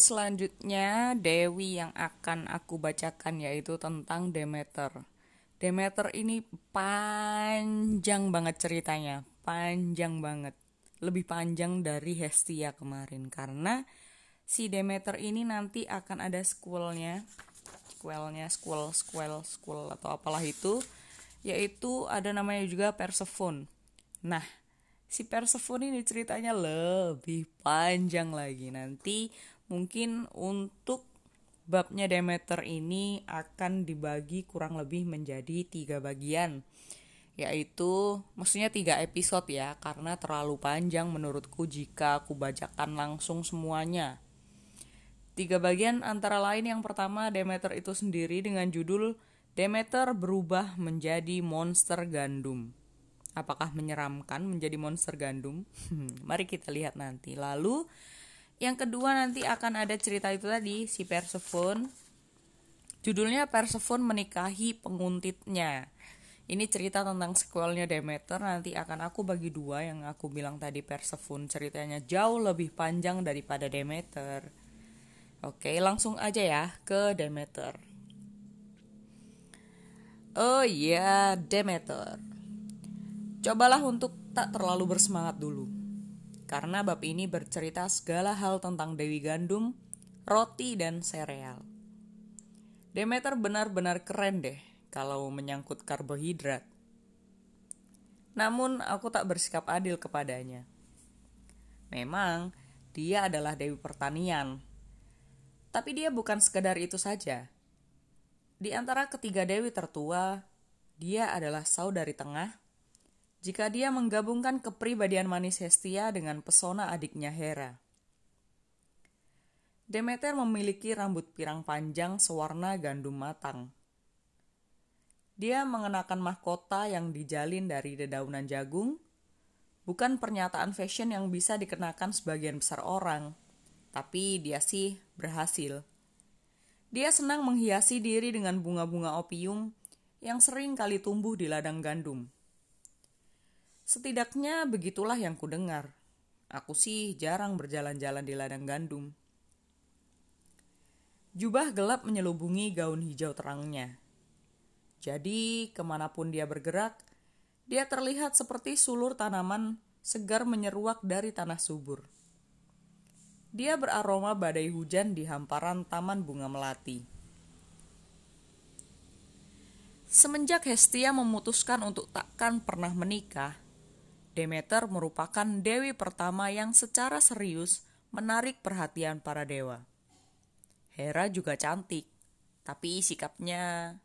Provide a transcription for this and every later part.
selanjutnya Dewi yang akan aku bacakan yaitu tentang Demeter. Demeter ini panjang banget ceritanya, panjang banget. Lebih panjang dari Hestia kemarin karena si Demeter ini nanti akan ada schoolnya, schoolnya, school, school, school atau apalah itu, yaitu ada namanya juga Persephone. Nah, si Persephone ini ceritanya lebih panjang lagi. Nanti mungkin untuk babnya Demeter ini akan dibagi kurang lebih menjadi tiga bagian. Yaitu maksudnya tiga episode ya karena terlalu panjang menurutku jika aku bacakan langsung semuanya. Tiga bagian antara lain yang pertama Demeter itu sendiri dengan judul Demeter berubah menjadi monster gandum. Apakah menyeramkan menjadi monster gandum? Mari kita lihat nanti. Lalu yang kedua nanti akan ada cerita itu tadi si Persephone. Judulnya Persephone menikahi penguntitnya. Ini cerita tentang sequelnya Demeter nanti akan aku bagi dua yang aku bilang tadi Persephone ceritanya jauh lebih panjang daripada Demeter. Oke, langsung aja ya ke Demeter. Oh iya, Demeter. Cobalah untuk tak terlalu bersemangat dulu karena bab ini bercerita segala hal tentang Dewi Gandum, roti, dan sereal. Demeter benar-benar keren deh kalau menyangkut karbohidrat. Namun aku tak bersikap adil kepadanya. Memang dia adalah Dewi Pertanian. Tapi dia bukan sekedar itu saja. Di antara ketiga Dewi tertua, dia adalah saudari tengah jika dia menggabungkan kepribadian manis Hestia dengan pesona adiknya Hera. Demeter memiliki rambut pirang panjang sewarna gandum matang. Dia mengenakan mahkota yang dijalin dari dedaunan jagung, bukan pernyataan fashion yang bisa dikenakan sebagian besar orang, tapi dia sih berhasil. Dia senang menghiasi diri dengan bunga-bunga opium yang sering kali tumbuh di ladang gandum. Setidaknya begitulah yang kudengar. Aku sih jarang berjalan-jalan di ladang gandum. Jubah gelap menyelubungi gaun hijau terangnya. Jadi, ke mana pun dia bergerak, dia terlihat seperti sulur tanaman segar menyeruak dari tanah subur. Dia beraroma badai hujan di hamparan taman bunga melati. Semenjak Hestia memutuskan untuk takkan pernah menikah, Demeter merupakan dewi pertama yang secara serius menarik perhatian para dewa. Hera juga cantik, tapi sikapnya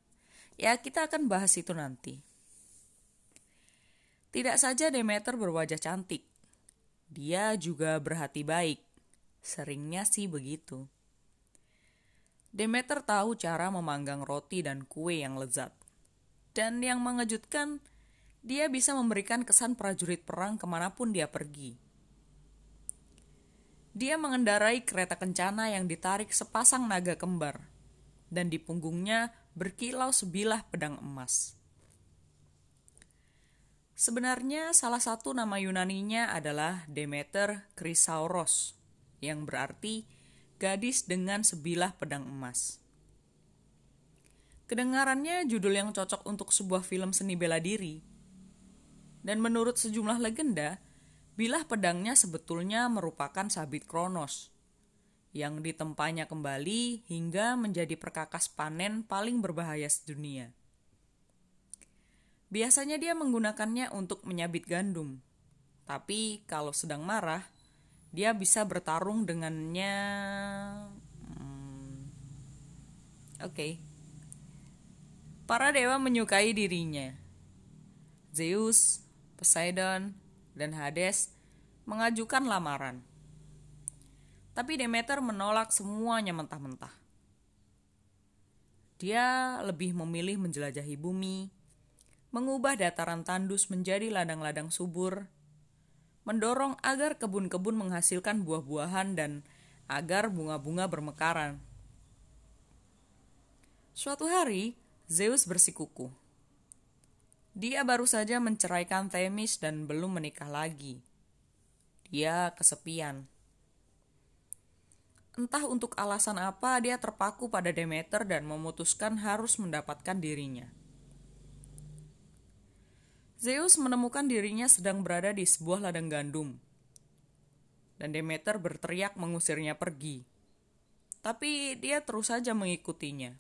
ya kita akan bahas itu nanti. Tidak saja Demeter berwajah cantik, dia juga berhati baik. Seringnya sih begitu. Demeter tahu cara memanggang roti dan kue yang lezat. Dan yang mengejutkan, dia bisa memberikan kesan prajurit perang ke mana pun dia pergi. Dia mengendarai kereta kencana yang ditarik sepasang naga kembar, dan di punggungnya berkilau sebilah pedang emas. Sebenarnya salah satu nama Yunaninya adalah Demeter Chrysauros, yang berarti gadis dengan sebilah pedang emas. Kedengarannya judul yang cocok untuk sebuah film seni bela diri, dan menurut sejumlah legenda, bilah pedangnya sebetulnya merupakan sabit Kronos yang ditempanya kembali hingga menjadi perkakas panen paling berbahaya sedunia. Biasanya dia menggunakannya untuk menyabit gandum, tapi kalau sedang marah, dia bisa bertarung dengannya. Hmm, Oke, okay. para dewa menyukai dirinya. Zeus, Poseidon, dan Hades mengajukan lamaran. Tapi Demeter menolak semuanya mentah-mentah. Dia lebih memilih menjelajahi bumi, mengubah dataran tandus menjadi ladang-ladang subur, mendorong agar kebun-kebun menghasilkan buah-buahan dan agar bunga-bunga bermekaran. Suatu hari, Zeus bersikukuh dia baru saja menceraikan Themis dan belum menikah lagi. Dia kesepian. Entah untuk alasan apa, dia terpaku pada Demeter dan memutuskan harus mendapatkan dirinya. Zeus menemukan dirinya sedang berada di sebuah ladang gandum. Dan Demeter berteriak mengusirnya pergi. Tapi dia terus saja mengikutinya.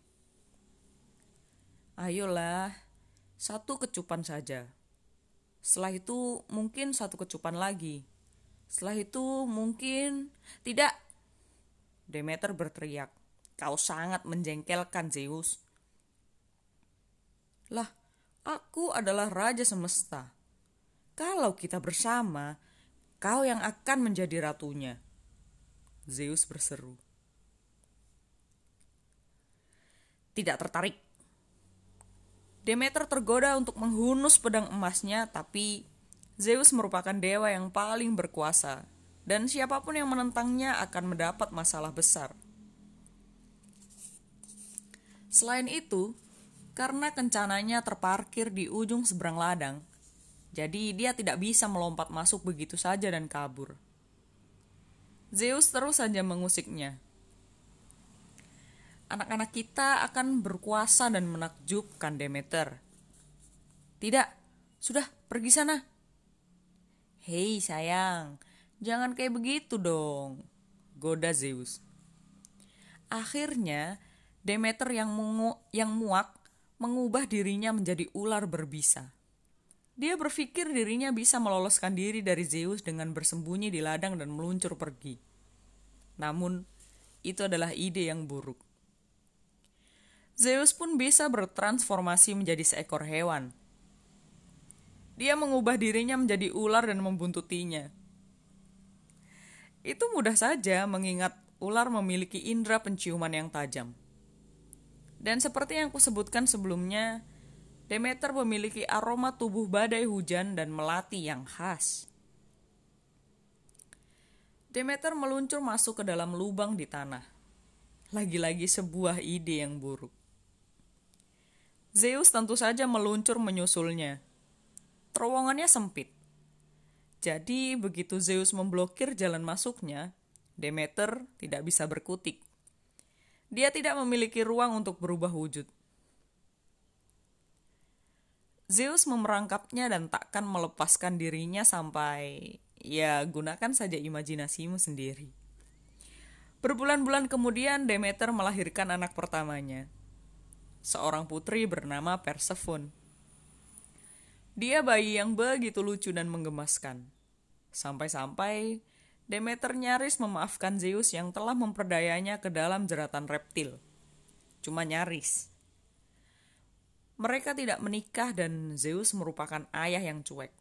Ayolah, satu kecupan saja. Setelah itu mungkin satu kecupan lagi. Setelah itu mungkin tidak. Demeter berteriak. Kau sangat menjengkelkan Zeus. Lah, aku adalah raja semesta. Kalau kita bersama, kau yang akan menjadi ratunya. Zeus berseru. Tidak tertarik. Demeter tergoda untuk menghunus pedang emasnya, tapi Zeus merupakan dewa yang paling berkuasa, dan siapa pun yang menentangnya akan mendapat masalah besar. Selain itu, karena kencananya terparkir di ujung seberang ladang, jadi dia tidak bisa melompat masuk begitu saja dan kabur. Zeus terus saja mengusiknya. Anak-anak kita akan berkuasa dan menakjubkan Demeter. Tidak, sudah pergi sana. Hei sayang, jangan kayak begitu dong, goda Zeus. Akhirnya, Demeter yang, mungu, yang muak mengubah dirinya menjadi ular berbisa. Dia berpikir dirinya bisa meloloskan diri dari Zeus dengan bersembunyi di ladang dan meluncur pergi. Namun, itu adalah ide yang buruk. Zeus pun bisa bertransformasi menjadi seekor hewan. Dia mengubah dirinya menjadi ular dan membuntutinya. Itu mudah saja mengingat ular memiliki indera penciuman yang tajam. Dan seperti yang kusebutkan sebelumnya, Demeter memiliki aroma tubuh badai hujan dan melati yang khas. Demeter meluncur masuk ke dalam lubang di tanah. Lagi-lagi sebuah ide yang buruk. Zeus tentu saja meluncur menyusulnya. Terowongannya sempit. Jadi begitu Zeus memblokir jalan masuknya, Demeter tidak bisa berkutik. Dia tidak memiliki ruang untuk berubah wujud. Zeus memerangkapnya dan takkan melepaskan dirinya sampai ya gunakan saja imajinasimu sendiri. Berbulan-bulan kemudian Demeter melahirkan anak pertamanya seorang putri bernama Persephone. Dia bayi yang begitu lucu dan menggemaskan. Sampai-sampai Demeter nyaris memaafkan Zeus yang telah memperdayanya ke dalam jeratan reptil. Cuma nyaris. Mereka tidak menikah dan Zeus merupakan ayah yang cuek.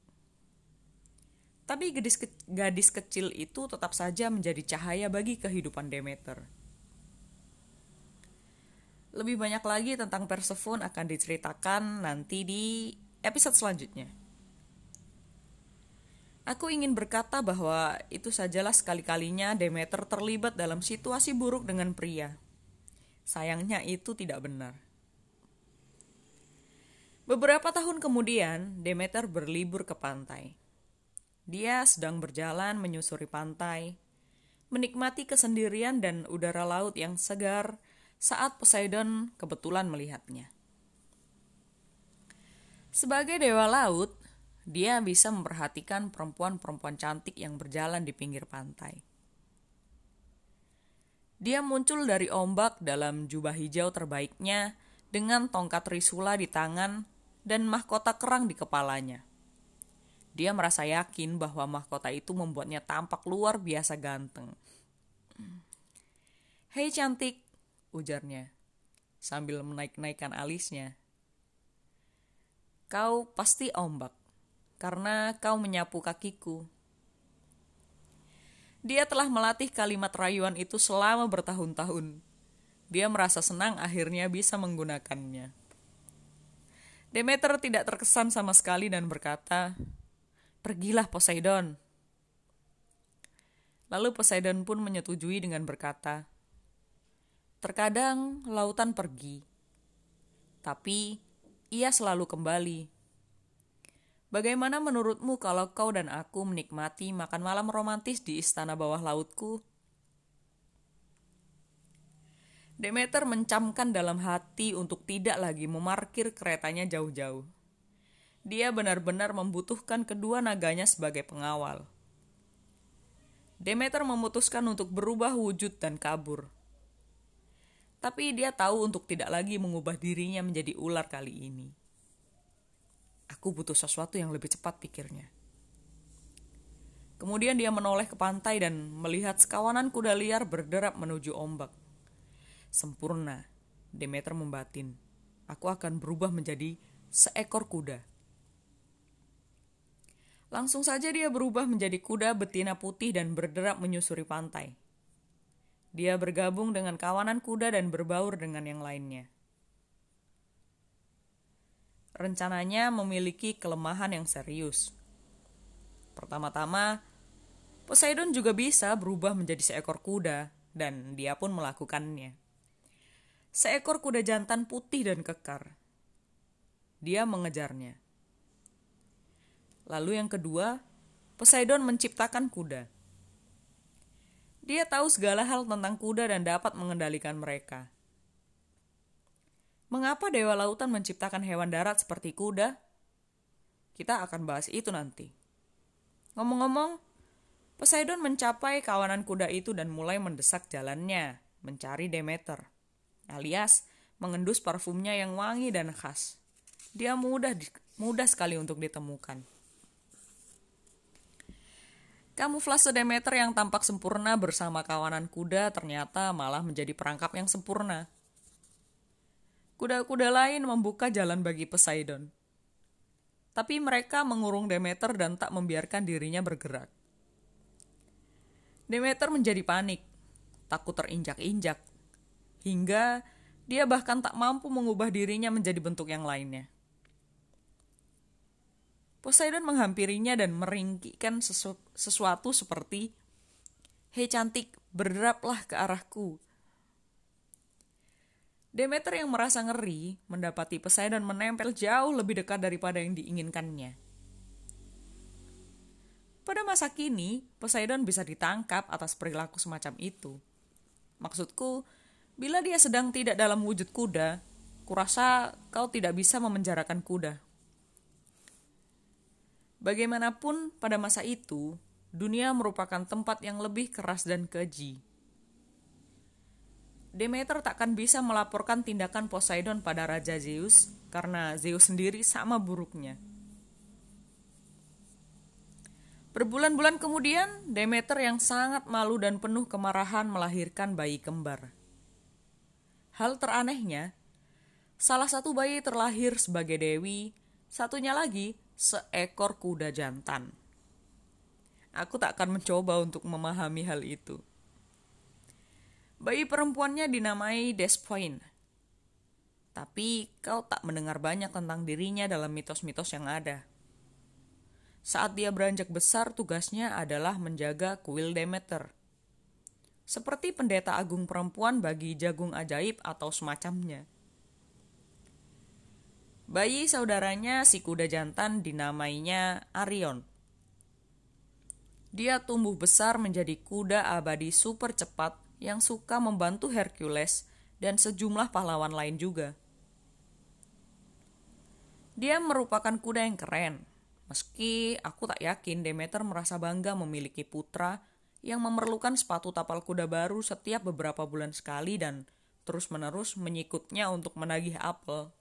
Tapi gadis, ke gadis kecil itu tetap saja menjadi cahaya bagi kehidupan Demeter. Lebih banyak lagi tentang Persephone akan diceritakan nanti di episode selanjutnya. Aku ingin berkata bahwa itu sajalah sekali-kalinya Demeter terlibat dalam situasi buruk dengan pria. Sayangnya itu tidak benar. Beberapa tahun kemudian, Demeter berlibur ke pantai. Dia sedang berjalan menyusuri pantai, menikmati kesendirian dan udara laut yang segar saat Poseidon kebetulan melihatnya. Sebagai dewa laut, dia bisa memperhatikan perempuan-perempuan cantik yang berjalan di pinggir pantai. Dia muncul dari ombak dalam jubah hijau terbaiknya dengan tongkat trisula di tangan dan mahkota kerang di kepalanya. Dia merasa yakin bahwa mahkota itu membuatnya tampak luar biasa ganteng. Hei cantik, ujarnya sambil menaik-naikkan alisnya. Kau pasti ombak, karena kau menyapu kakiku. Dia telah melatih kalimat rayuan itu selama bertahun-tahun. Dia merasa senang akhirnya bisa menggunakannya. Demeter tidak terkesan sama sekali dan berkata, Pergilah Poseidon. Lalu Poseidon pun menyetujui dengan berkata, Terkadang lautan pergi, tapi ia selalu kembali. Bagaimana menurutmu kalau kau dan aku menikmati makan malam romantis di istana bawah lautku? Demeter mencamkan dalam hati untuk tidak lagi memarkir keretanya jauh-jauh. Dia benar-benar membutuhkan kedua naganya sebagai pengawal. Demeter memutuskan untuk berubah wujud dan kabur. Tapi dia tahu untuk tidak lagi mengubah dirinya menjadi ular kali ini. Aku butuh sesuatu yang lebih cepat pikirnya. Kemudian dia menoleh ke pantai dan melihat sekawanan kuda liar berderap menuju ombak. Sempurna, Demeter membatin. Aku akan berubah menjadi seekor kuda. Langsung saja dia berubah menjadi kuda betina putih dan berderap menyusuri pantai. Dia bergabung dengan kawanan kuda dan berbaur dengan yang lainnya. Rencananya memiliki kelemahan yang serius Pertama-tama, Poseidon juga bisa berubah menjadi seekor kuda, dan dia pun melakukannya. Seekor kuda jantan putih dan kekar. Dia mengejarnya. Lalu yang kedua, Poseidon menciptakan kuda. Dia tahu segala hal tentang kuda dan dapat mengendalikan mereka. Mengapa Dewa Lautan menciptakan hewan darat seperti kuda? Kita akan bahas itu nanti. Ngomong-ngomong, Poseidon mencapai kawanan kuda itu dan mulai mendesak jalannya, mencari Demeter, alias mengendus parfumnya yang wangi dan khas. Dia mudah mudah sekali untuk ditemukan. Kamuflase Demeter yang tampak sempurna bersama kawanan kuda ternyata malah menjadi perangkap yang sempurna. Kuda-kuda lain membuka jalan bagi Poseidon tapi mereka mengurung Demeter dan tak membiarkan dirinya bergerak. Demeter menjadi panik, takut terinjak-injak, hingga dia bahkan tak mampu mengubah dirinya menjadi bentuk yang lainnya. Poseidon menghampirinya dan meringkikan sesu sesuatu seperti, Hei cantik, berderaplah ke arahku, Demeter yang merasa ngeri mendapati Poseidon menempel jauh lebih dekat daripada yang diinginkannya. Pada masa kini, Poseidon bisa ditangkap atas perilaku semacam itu. Maksudku, bila dia sedang tidak dalam wujud kuda, kurasa kau tidak bisa memenjarakan kuda. Bagaimanapun, pada masa itu, dunia merupakan tempat yang lebih keras dan keji Demeter takkan bisa melaporkan tindakan Poseidon pada Raja Zeus karena Zeus sendiri sama buruknya. Berbulan-bulan kemudian, Demeter yang sangat malu dan penuh kemarahan melahirkan bayi kembar. Hal teranehnya, salah satu bayi terlahir sebagai dewi, satunya lagi seekor kuda jantan. Aku tak akan mencoba untuk memahami hal itu. Bayi perempuannya dinamai Despoin. Tapi kau tak mendengar banyak tentang dirinya dalam mitos-mitos yang ada. Saat dia beranjak besar, tugasnya adalah menjaga kuil Demeter. Seperti pendeta agung perempuan bagi jagung ajaib atau semacamnya. Bayi saudaranya si kuda jantan dinamainya Arion. Dia tumbuh besar menjadi kuda abadi super cepat yang suka membantu Hercules dan sejumlah pahlawan lain juga. Dia merupakan kuda yang keren, meski aku tak yakin Demeter merasa bangga memiliki putra yang memerlukan sepatu tapal kuda baru setiap beberapa bulan sekali dan terus-menerus menyikutnya untuk menagih apel.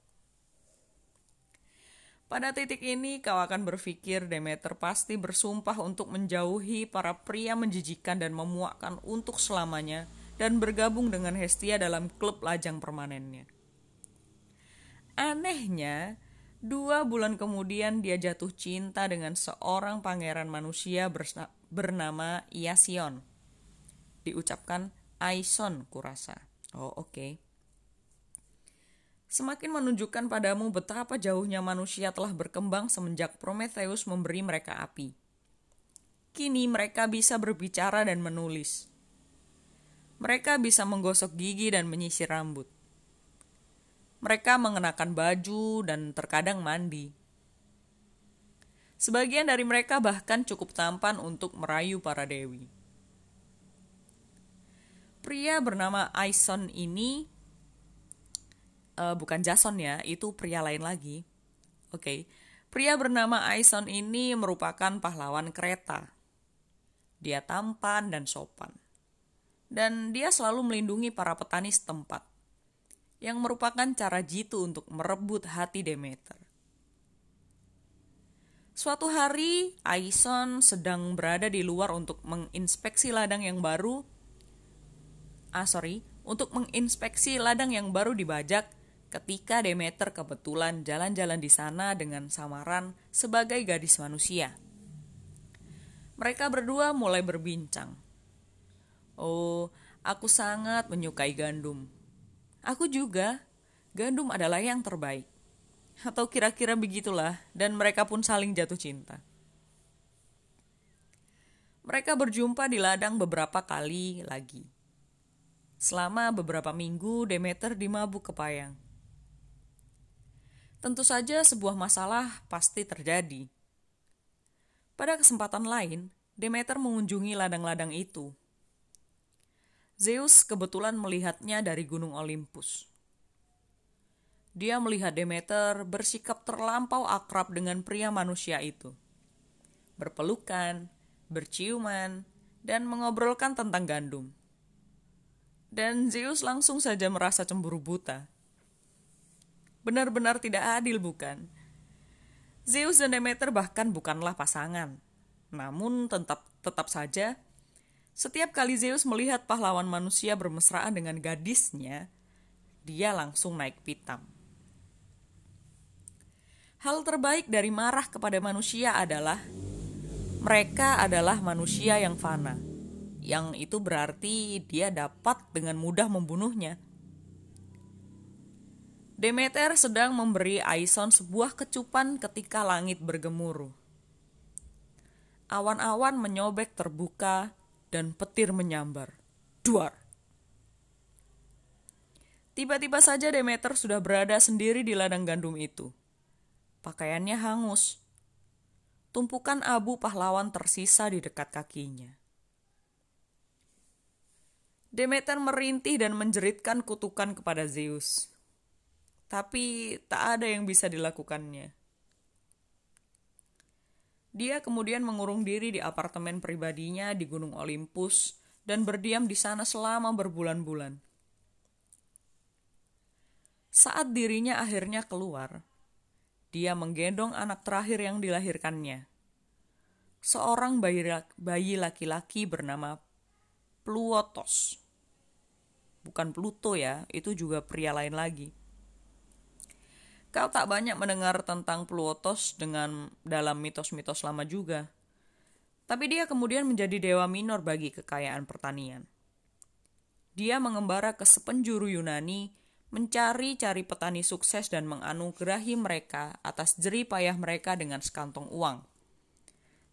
Pada titik ini kau akan berpikir Demeter pasti bersumpah untuk menjauhi para pria menjijikan dan memuakkan untuk selamanya dan bergabung dengan Hestia dalam klub lajang permanennya. Anehnya, dua bulan kemudian dia jatuh cinta dengan seorang pangeran manusia bernama Iasion. Diucapkan Aison kurasa. Oh oke. Okay semakin menunjukkan padamu betapa jauhnya manusia telah berkembang semenjak Prometheus memberi mereka api. Kini mereka bisa berbicara dan menulis. Mereka bisa menggosok gigi dan menyisir rambut. Mereka mengenakan baju dan terkadang mandi. Sebagian dari mereka bahkan cukup tampan untuk merayu para dewi. Pria bernama Aison ini uh, bukan Jason ya, itu pria lain lagi. Oke, okay. pria bernama Aison ini merupakan pahlawan kereta. Dia tampan dan sopan. Dan dia selalu melindungi para petani setempat. Yang merupakan cara jitu untuk merebut hati Demeter. Suatu hari, Aison sedang berada di luar untuk menginspeksi ladang yang baru. Ah, sorry, untuk menginspeksi ladang yang baru dibajak ketika Demeter kebetulan jalan-jalan di sana dengan samaran sebagai gadis manusia. Mereka berdua mulai berbincang. Oh, aku sangat menyukai gandum. Aku juga. Gandum adalah yang terbaik. Atau kira-kira begitulah, dan mereka pun saling jatuh cinta. Mereka berjumpa di ladang beberapa kali lagi. Selama beberapa minggu, Demeter dimabuk kepayang. Tentu saja sebuah masalah pasti terjadi. Pada kesempatan lain, Demeter mengunjungi ladang-ladang itu. Zeus kebetulan melihatnya dari gunung Olympus. Dia melihat Demeter bersikap terlampau akrab dengan pria manusia itu. Berpelukan, berciuman, dan mengobrolkan tentang gandum. Dan Zeus langsung saja merasa cemburu buta. Benar-benar tidak adil, bukan? Zeus dan Demeter bahkan bukanlah pasangan. Namun tetap tetap saja setiap kali Zeus melihat pahlawan manusia bermesraan dengan gadisnya, dia langsung naik pitam. Hal terbaik dari marah kepada manusia adalah mereka adalah manusia yang fana. Yang itu berarti dia dapat dengan mudah membunuhnya. Demeter sedang memberi Aison sebuah kecupan ketika langit bergemuruh. Awan-awan menyobek terbuka dan petir menyambar. Duar! Tiba-tiba saja Demeter sudah berada sendiri di ladang gandum itu. Pakaiannya hangus. Tumpukan abu pahlawan tersisa di dekat kakinya. Demeter merintih dan menjeritkan kutukan kepada Zeus. Tapi tak ada yang bisa dilakukannya. Dia kemudian mengurung diri di apartemen pribadinya di Gunung Olympus dan berdiam di sana selama berbulan-bulan. Saat dirinya akhirnya keluar, dia menggendong anak terakhir yang dilahirkannya. Seorang bayi laki-laki bernama Pluotos. Bukan Pluto ya, itu juga pria lain lagi. Kau tak banyak mendengar tentang Pluotos dengan dalam mitos-mitos lama juga. Tapi dia kemudian menjadi dewa minor bagi kekayaan pertanian. Dia mengembara ke sepenjuru Yunani mencari-cari petani sukses dan menganugerahi mereka atas jerih payah mereka dengan sekantong uang.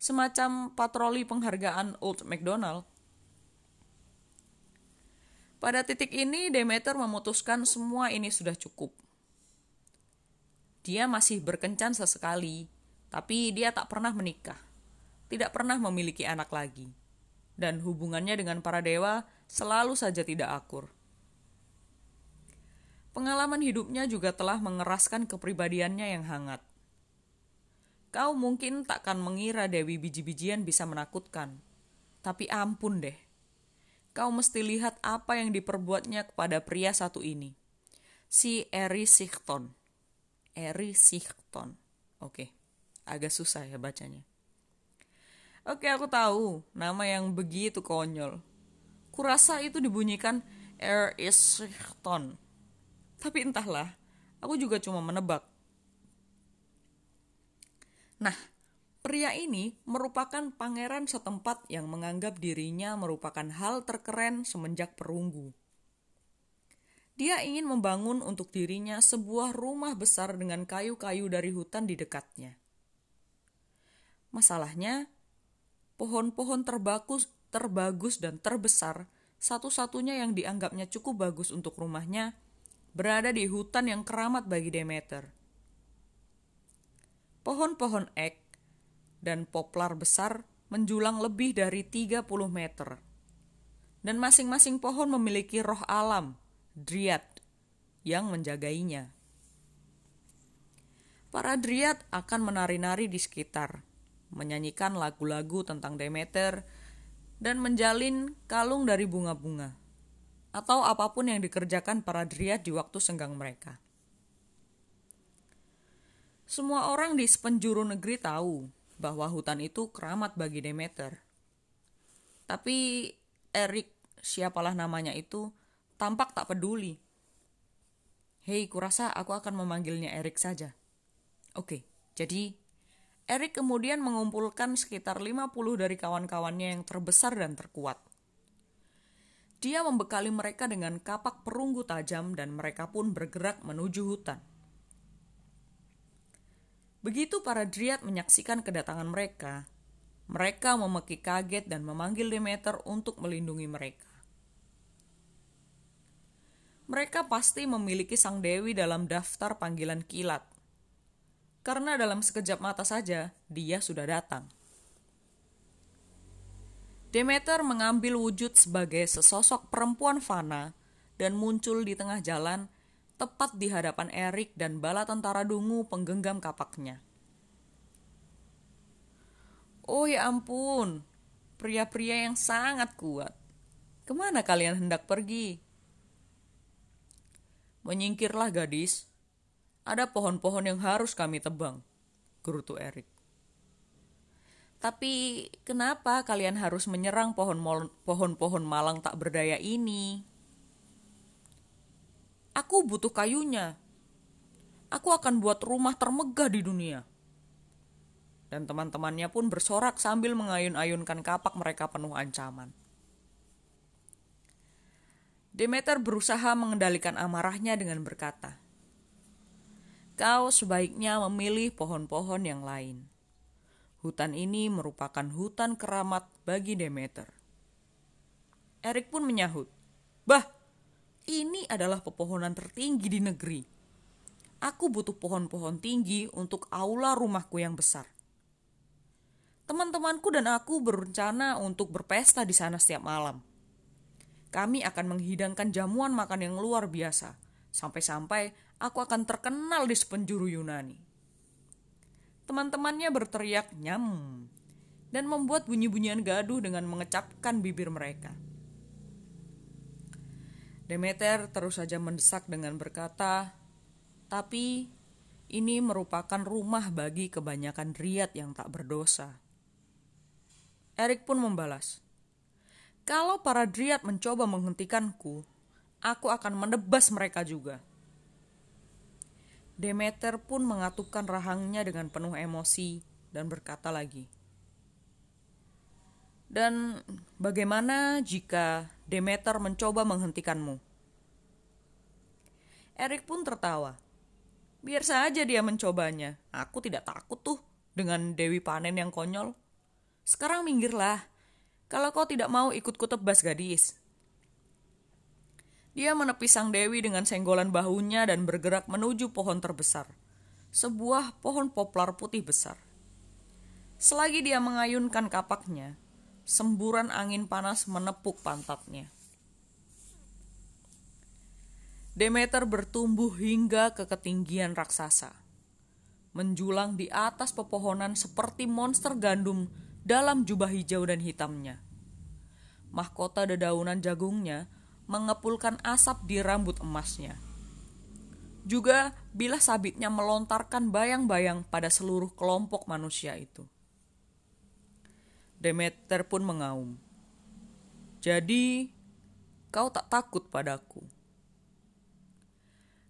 Semacam patroli penghargaan Old MacDonald. Pada titik ini Demeter memutuskan semua ini sudah cukup. Dia masih berkencan sesekali, tapi dia tak pernah menikah, tidak pernah memiliki anak lagi, dan hubungannya dengan para dewa selalu saja tidak akur. Pengalaman hidupnya juga telah mengeraskan kepribadiannya yang hangat. Kau mungkin takkan mengira Dewi biji-bijian bisa menakutkan. Tapi ampun deh. Kau mesti lihat apa yang diperbuatnya kepada pria satu ini. Si Eri Sichton. Eri Sichton. Oke, agak susah ya bacanya. Oke, aku tahu nama yang begitu konyol. Kurasa itu dibunyikan Eri Sichton tapi entahlah, aku juga cuma menebak. Nah, pria ini merupakan pangeran setempat yang menganggap dirinya merupakan hal terkeren semenjak perunggu. Dia ingin membangun untuk dirinya sebuah rumah besar dengan kayu-kayu dari hutan di dekatnya. Masalahnya, pohon-pohon terbagus, terbagus dan terbesar, satu-satunya yang dianggapnya cukup bagus untuk rumahnya berada di hutan yang keramat bagi Demeter. Pohon-pohon ek dan poplar besar menjulang lebih dari 30 meter. Dan masing-masing pohon memiliki roh alam, Dryad, yang menjagainya. Para Dryad akan menari-nari di sekitar, menyanyikan lagu-lagu tentang Demeter, dan menjalin kalung dari bunga-bunga, atau apa pun yang dikerjakan para Dryad di waktu senggang mereka. Semua orang di sepenjuru negeri tahu bahwa hutan itu keramat bagi Demeter. Tapi Erik, siapalah namanya itu, tampak tak peduli. Hei, kurasa aku akan memanggilnya Erik saja. Oke, jadi Erik kemudian mengumpulkan sekitar 50 dari kawan-kawannya yang terbesar dan terkuat. Dia membekali mereka dengan kapak perunggu tajam dan mereka pun bergerak menuju hutan. Begitu para Dryad menyaksikan kedatangan mereka, mereka memeki kaget dan memanggil Demeter untuk melindungi mereka. Mereka pasti memiliki sang dewi dalam daftar panggilan kilat karena dalam sekejap mata saja dia sudah datang. Demeter mengambil wujud sebagai sesosok perempuan fana dan muncul di tengah jalan tepat di hadapan Erik dan bala tentara dungu penggenggam kapaknya. Oh ya ampun, pria-pria yang sangat kuat. Ke mana kalian hendak pergi? Menyingkirlah gadis, ada pohon-pohon yang harus kami tebang, gerutu Erik. Tapi kenapa kalian harus menyerang pohon-pohon malang tak berdaya ini? Aku butuh kayunya. Aku akan buat rumah termegah di dunia. Dan teman-temannya pun bersorak sambil mengayun-ayunkan kapak mereka penuh ancaman. Demeter berusaha mengendalikan amarahnya dengan berkata, kau sebaiknya memilih pohon-pohon yang lain. Hutan ini merupakan hutan keramat bagi Demeter. Erik pun menyahut, Bah, ini adalah pepohonan tertinggi di negeri. Aku butuh pohon-pohon tinggi untuk aula rumahku yang besar. Teman-temanku dan aku berencana untuk berpesta di sana setiap malam. Kami akan menghidangkan jamuan makan yang luar biasa, sampai-sampai aku akan terkenal di sepenjuru Yunani. Teman-temannya berteriak nyam dan membuat bunyi-bunyian gaduh dengan mengecapkan bibir mereka. Demeter terus saja mendesak dengan berkata, "Tapi ini merupakan rumah bagi kebanyakan riat yang tak berdosa." Erik pun membalas, "Kalau para driat mencoba menghentikanku, aku akan menebas mereka juga." Demeter pun mengatupkan rahangnya dengan penuh emosi dan berkata lagi, "Dan bagaimana jika Demeter mencoba menghentikanmu?" Erik pun tertawa. Biar saja dia mencobanya. Aku tidak takut tuh dengan Dewi Panen yang konyol. Sekarang minggirlah. Kalau kau tidak mau ikut kutebas gadis. Dia menepis sang dewi dengan senggolan bahunya dan bergerak menuju pohon terbesar. Sebuah pohon poplar putih besar. Selagi dia mengayunkan kapaknya, semburan angin panas menepuk pantatnya. Demeter bertumbuh hingga ke ketinggian raksasa. Menjulang di atas pepohonan seperti monster gandum dalam jubah hijau dan hitamnya. Mahkota dedaunan jagungnya mengepulkan asap di rambut emasnya. Juga bila sabitnya melontarkan bayang-bayang pada seluruh kelompok manusia itu. Demeter pun mengaum. Jadi, kau tak takut padaku.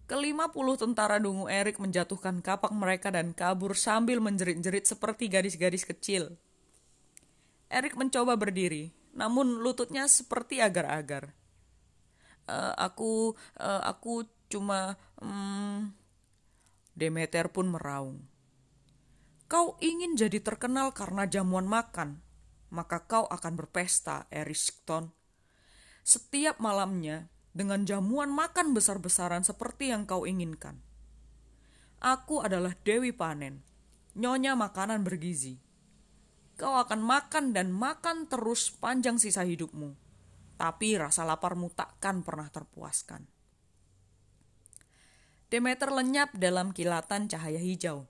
Kelima puluh tentara dungu Erik menjatuhkan kapak mereka dan kabur sambil menjerit-jerit seperti gadis-gadis kecil. Erik mencoba berdiri, namun lututnya seperti agar-agar uh, aku uh, aku cuma um, Demeter pun meraung. Kau ingin jadi terkenal karena jamuan makan, maka kau akan berpesta, Eriskton. Setiap malamnya dengan jamuan makan besar-besaran seperti yang kau inginkan. Aku adalah Dewi Panen, nyonya makanan bergizi. Kau akan makan dan makan terus panjang sisa hidupmu tapi rasa laparmu takkan pernah terpuaskan. Demeter lenyap dalam kilatan cahaya hijau.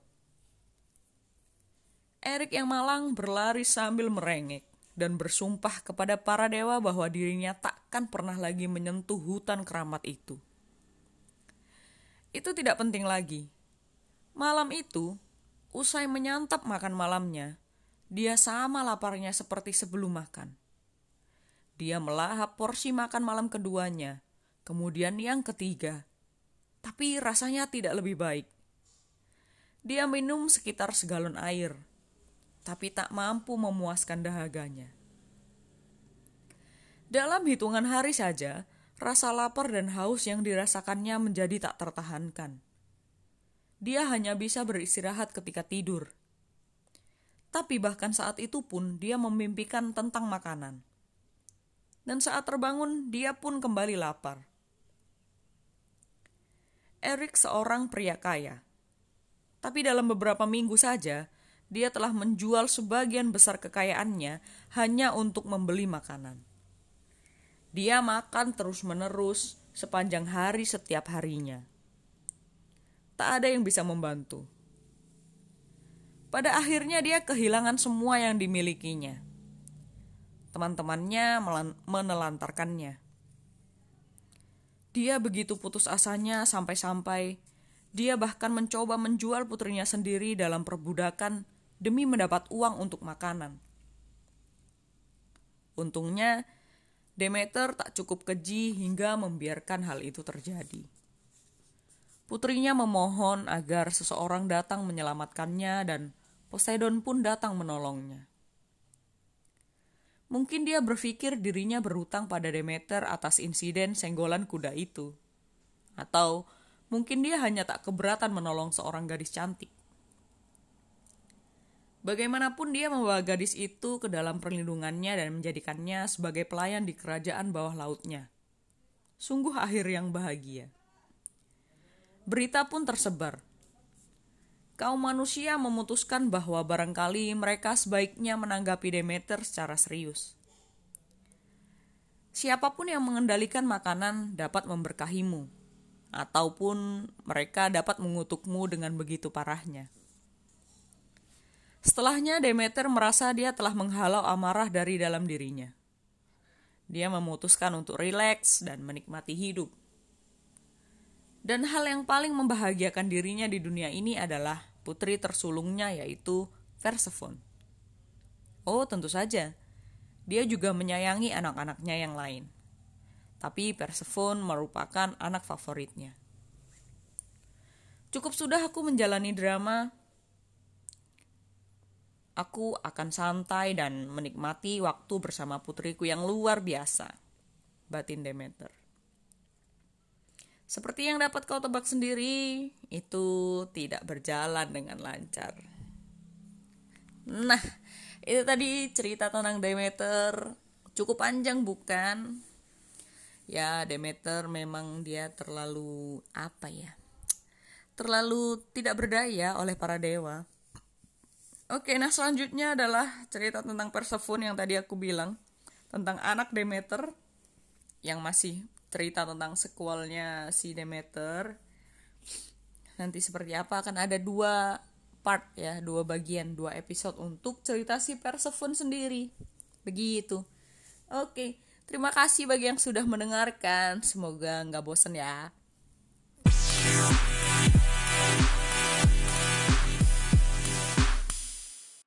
Erik yang malang berlari sambil merengek dan bersumpah kepada para dewa bahwa dirinya takkan pernah lagi menyentuh hutan keramat itu. Itu tidak penting lagi. Malam itu, usai menyantap makan malamnya, dia sama laparnya seperti sebelum makan. Dia melahap porsi makan malam keduanya, kemudian yang ketiga, tapi rasanya tidak lebih baik. Dia minum sekitar segalon air, tapi tak mampu memuaskan dahaganya. Dalam hitungan hari saja, rasa lapar dan haus yang dirasakannya menjadi tak tertahankan. Dia hanya bisa beristirahat ketika tidur. Tapi bahkan saat itu pun dia memimpikan tentang makanan. Dan saat terbangun, dia pun kembali lapar. Eric seorang pria kaya. Tapi dalam beberapa minggu saja, dia telah menjual sebagian besar kekayaannya hanya untuk membeli makanan. Dia makan terus-menerus sepanjang hari setiap harinya. Tak ada yang bisa membantu. Pada akhirnya dia kehilangan semua yang dimilikinya. Teman-temannya menelantarkannya. Dia begitu putus asanya sampai-sampai dia bahkan mencoba menjual putrinya sendiri dalam perbudakan demi mendapat uang untuk makanan. Untungnya, Demeter tak cukup keji hingga membiarkan hal itu terjadi. Putrinya memohon agar seseorang datang menyelamatkannya dan Poseidon pun datang menolongnya. Mungkin dia berpikir dirinya berhutang pada Demeter atas insiden senggolan kuda itu. Atau mungkin dia hanya tak keberatan menolong seorang gadis cantik. Bagaimanapun dia membawa gadis itu ke dalam perlindungannya dan menjadikannya sebagai pelayan di kerajaan bawah lautnya. Sungguh akhir yang bahagia. Berita pun tersebar. Kaum manusia memutuskan bahwa barangkali mereka sebaiknya menanggapi Demeter secara serius. Siapa pun yang mengendalikan makanan dapat memberkahimu, ataupun mereka dapat mengutukmu dengan begitu parahnya. Setelahnya Demeter merasa dia telah menghalau amarah dari dalam dirinya. Dia memutuskan untuk rileks dan menikmati hidup. Dan hal yang paling membahagiakan dirinya di dunia ini adalah putri tersulungnya yaitu Persephone. Oh, tentu saja. Dia juga menyayangi anak-anaknya yang lain. Tapi Persephone merupakan anak favoritnya. Cukup sudah aku menjalani drama Aku akan santai dan menikmati waktu bersama putriku yang luar biasa. Batin Demeter. Seperti yang dapat kau tebak sendiri, itu tidak berjalan dengan lancar. Nah, itu tadi cerita tentang Demeter. Cukup panjang bukan? Ya, Demeter memang dia terlalu apa ya? Terlalu tidak berdaya oleh para dewa Oke, nah selanjutnya adalah cerita tentang Persephone yang tadi aku bilang tentang anak Demeter yang masih cerita tentang sequelnya si Demeter. Nanti seperti apa akan ada dua part ya, dua bagian, dua episode untuk cerita si Persephone sendiri. Begitu. Oke, terima kasih bagi yang sudah mendengarkan. Semoga nggak bosan ya.